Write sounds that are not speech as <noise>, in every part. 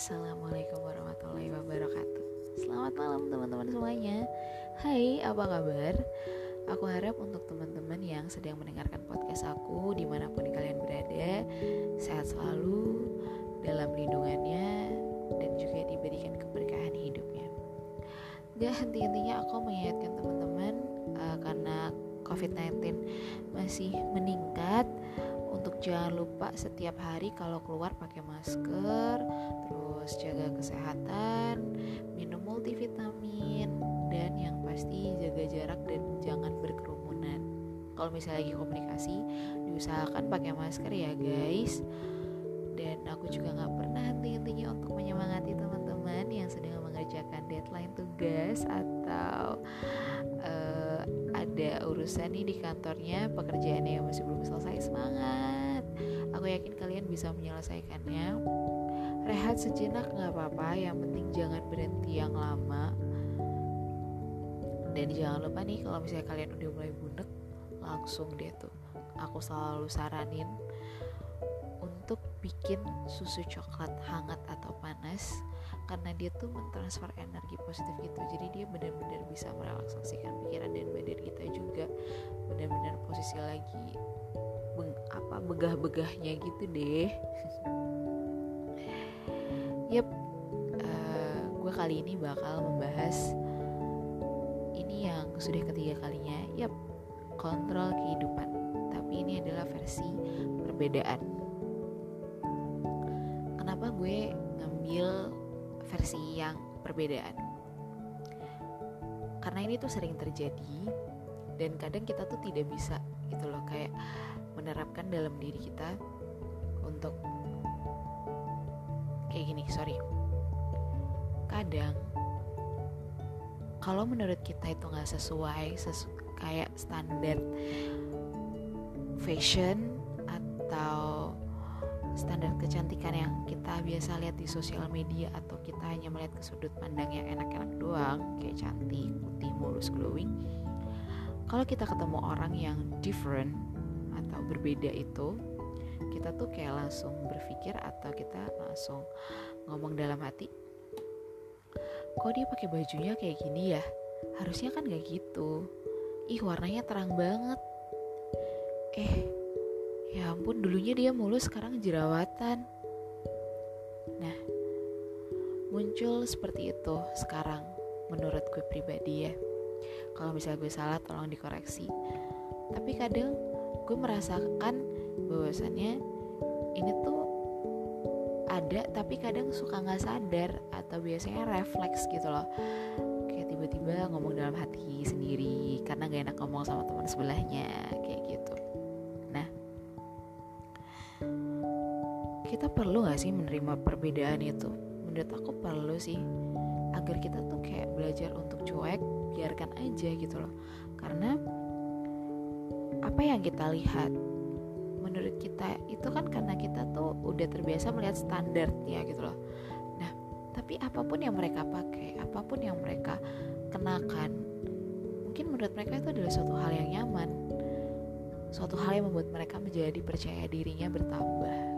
Assalamualaikum warahmatullahi wabarakatuh. Selamat malam teman-teman semuanya. Hai apa kabar? Aku harap untuk teman-teman yang sedang mendengarkan podcast aku Di mana pun kalian berada Sehat selalu Dalam lindungannya Dan juga diberikan keberkahan hidupnya. Gak henti-hentinya aku mengingatkan teman-teman COVID-19 masih meningkat untuk jangan lupa setiap hari kalau keluar pakai masker, terus jaga kesehatan, minum multivitamin, dan yang pasti jaga jarak dan jangan berkerumunan. Kalau misalnya lagi komunikasi, diusahakan pakai masker ya guys. Dan aku juga nggak pernah henti-hentinya untuk menyemangati teman-teman yang sedang mengerjakan deadline tugas atau uh, ada urusan nih di kantornya pekerjaannya yang masih belum selesai semangat. Aku yakin kalian bisa menyelesaikannya. Rehat sejenak nggak apa-apa. Yang penting jangan berhenti yang lama. Dan jangan lupa nih kalau misalnya kalian udah mulai bunek langsung deh tuh aku selalu saranin bikin susu coklat hangat atau panas karena dia tuh mentransfer energi positif gitu. Jadi dia benar-benar bisa merelaksasikan pikiran dan badan kita juga benar-benar posisi lagi beng, apa begah-begahnya gitu deh. <laughs> Yep uh, gue kali ini bakal membahas ini yang sudah ketiga kalinya. Yep kontrol kehidupan. Tapi ini adalah versi perbedaan kenapa gue ngambil versi yang perbedaan? Karena ini tuh sering terjadi dan kadang kita tuh tidak bisa gitu loh kayak menerapkan dalam diri kita untuk kayak gini sorry. Kadang kalau menurut kita itu nggak sesuai sesu kayak standar fashion atau standar kecantikan yang kita biasa lihat di sosial media atau kita hanya melihat ke sudut pandang yang enak-enak doang kayak cantik, putih, mulus, glowing. Kalau kita ketemu orang yang different atau berbeda itu kita tuh kayak langsung berpikir atau kita langsung ngomong dalam hati kok dia pakai bajunya kayak gini ya? Harusnya kan gak gitu. Ih warnanya terang banget. Eh Ya ampun, dulunya dia mulus, sekarang jerawatan. Nah, muncul seperti itu sekarang menurut gue pribadi ya. Kalau misalnya gue salah, tolong dikoreksi. Tapi kadang gue merasakan bahwasannya ini tuh ada tapi kadang suka nggak sadar atau biasanya refleks gitu loh kayak tiba-tiba ngomong dalam hati sendiri karena gak enak ngomong sama teman sebelahnya kayak gitu kita perlu gak sih menerima perbedaan itu? Menurut aku perlu sih. Agar kita tuh kayak belajar untuk cuek biarkan aja gitu loh. Karena apa yang kita lihat menurut kita itu kan karena kita tuh udah terbiasa melihat standar ya gitu loh. Nah tapi apa pun yang mereka pakai apa pun yang mereka kenakan mungkin menurut mereka itu adalah suatu hal yang nyaman. Suatu hal yang membuat mereka menjadi percaya dirinya bertambah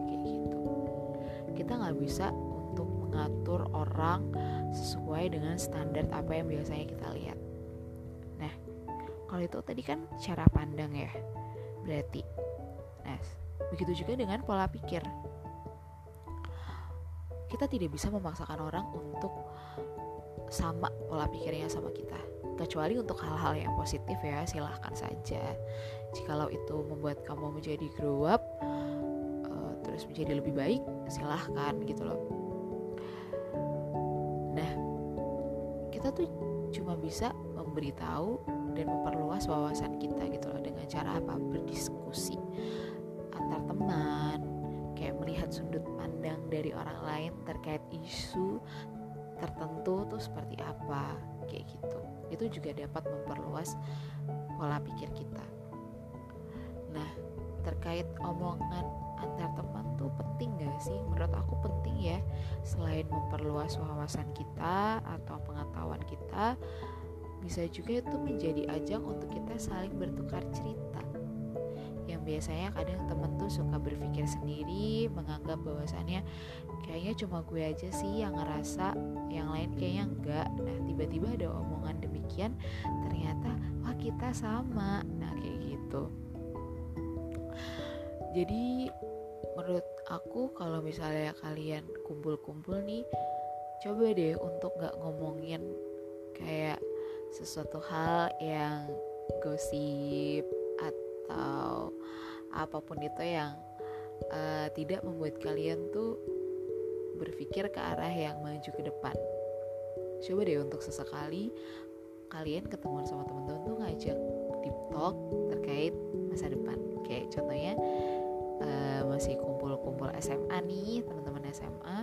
kita nggak bisa untuk mengatur orang sesuai dengan standar apa yang biasanya kita lihat. Nah, kalau itu tadi kan cara pandang ya, berarti. Nah, begitu juga dengan pola pikir. Kita tidak bisa memaksakan orang untuk sama pola pikirnya sama kita. Kecuali untuk hal-hal yang positif ya, silahkan saja. Jikalau itu membuat kamu menjadi grow up, terus menjadi lebih baik silahkan gitu loh. Nah kita tuh cuma bisa memberitahu dan memperluas wawasan kita gitu loh dengan cara apa? Berdiskusi antar teman kayak melihat sudut pandang dari orang lain terkait isu tertentu tuh seperti apa kayak gitu. Itu juga dapat memperluas pola pikir kita. Nah terkait omongan antar teman tuh penting gak sih? Menurut aku penting ya. Selain memperluas wawasan kita atau pengetahuan kita Bisa juga itu menjadi ajang untuk kita saling bertukar cerita. Yang biasanya kadang temen tuh suka berpikir sendiri menganggap bahwasannya kayaknya cuma gue aja sih yang ngerasa yang lain kayaknya enggak nah tiba-tiba ada omongan demikian ternyata wah kita sama. Nah kayak gitu. Jadi menurut aku kalau misalnya kalian kumpul-kumpul nih coba deh untuk nggak ngomongin kayak sesuatu hal yang gosip atau apa pun itu yang uh, tidak membuat kalian tuh berpikir ke arah yang maju ke depan. Coba deh untuk sesekali kalian ketemu sama teman-teman tuh ngajak deep talk terkait masa depan. Kayak contohnya uh, masih kumpul-kumpul SMA nih, teman-teman SMA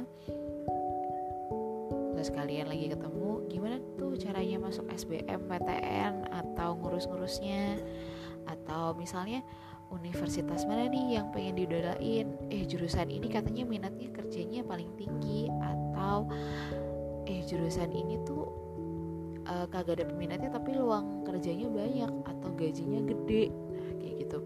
terus kalian lagi ketemu gimana tuh caranya masuk SBM PTN atau ngurus-ngurusnya? Atau misalnya universitas mana nih yang pengen didolain eh jurusan ini katanya minatnya kerjanya paling tinggi atau eh jurusan ini tuh uh, kagak ada peminatnya tapi luang kerjanya banyak atau gajinya gede. Nah kayak gitu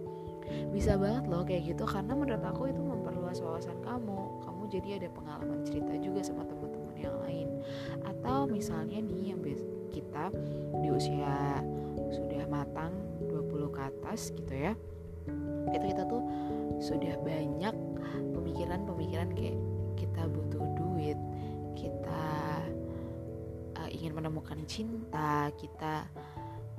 bisa banget loh kayak gitu karena menurut aku itu memperluas wawasan kamu. Kamu jadi ada pengalaman cerita juga sama teman-teman yang lain. Atau misalnya nih yang kita di usia sudah matang 20 ke atas gitu ya itu kita tuh sudah banyak pemikiran-pemikiran kayak kita butuh duit kita uh, ingin menemukan cinta kita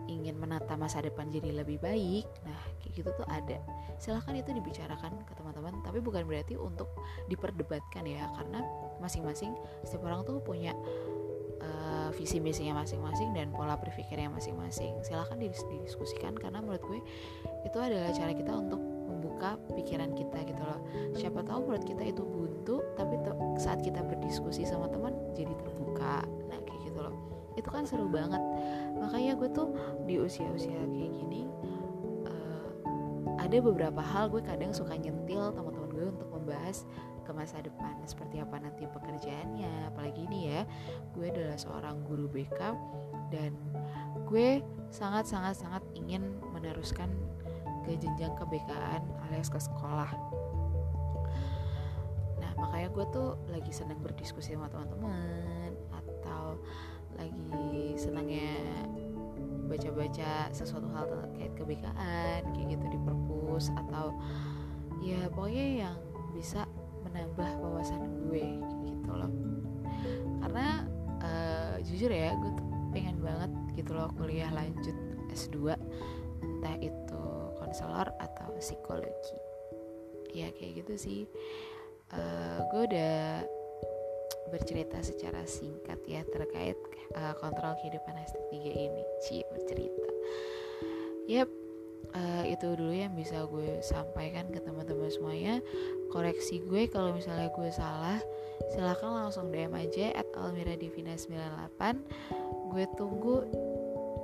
ingin menata masa depan jadi lebih baik nah kayak gitu tuh ada. Silahkan itu dibicarakan ke teman-teman tapi bukan berarti untuk diperdebatkan ya karena masing-masing setiap orang tuh punya uh, visi misinya masing-masing dan pola berpikirnya masing-masing. Silahkan didiskusikan karena menurut gue itu adalah cara kita untuk membuka pikiran kita gitu loh. Siapa tahu menurut kita itu buntu tapi saat kita berdiskusi sama teman jadi terbuka. Nah kayak gitu loh. Itu kan seru banget makanya gue tuh di usia-usia kayak gini uh, ada beberapa hal gue kadang suka nyentil teman-teman gue untuk membahas ke masa depan. Seperti apa nanti pekerjaannya. Apalagi ini ya gue adalah seorang guru BK dan gue sangat sangat sangat ingin meneruskan ke jenjang kebekaan alias ke sekolah. Nah makanya gue tuh lagi senang berdiskusi sama teman-teman atau lagi senangnya baca-baca sesuatu hal terkait kebekaan kayak gitu di perpus atau ya pokoknya yang bisa menambah wawasan gue gitu loh. Karena uh, jujur ya gue tuh pengen banget gitu loh kuliah lanjut S2 entah itu konselor atau psikologi. Ya kayak gitu sih. Uh, gue udah bercerita secara singkat ya terkait uh, kontrol kehidupan hashtag 3 ini. Ci bercerita. Yap uh, itu dulu yang bisa gue sampaikan ke teman-teman semuanya. Koreksi gue kalau misalnya gue salah silahkan langsung DM aja at Almira Divina 98 gue tunggu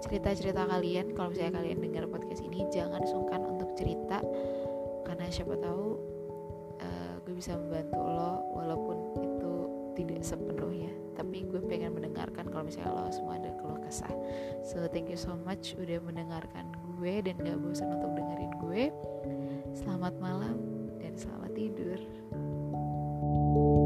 cerita-cerita kalian. Kalau misalnya kalian dengar podcast ini jangan sungkan untuk cerita. Karena siapa tahu uh, gue bisa membantu lo walaupun tidak sepenuhnya. Tapi gue pengen mendengarkan kalau misalnya lo semua ada keluh kesah. So thank you so much udah mendengarkan gue dan gak bosan untuk dengerin gue. Selamat malam dan selamat tidur. thank you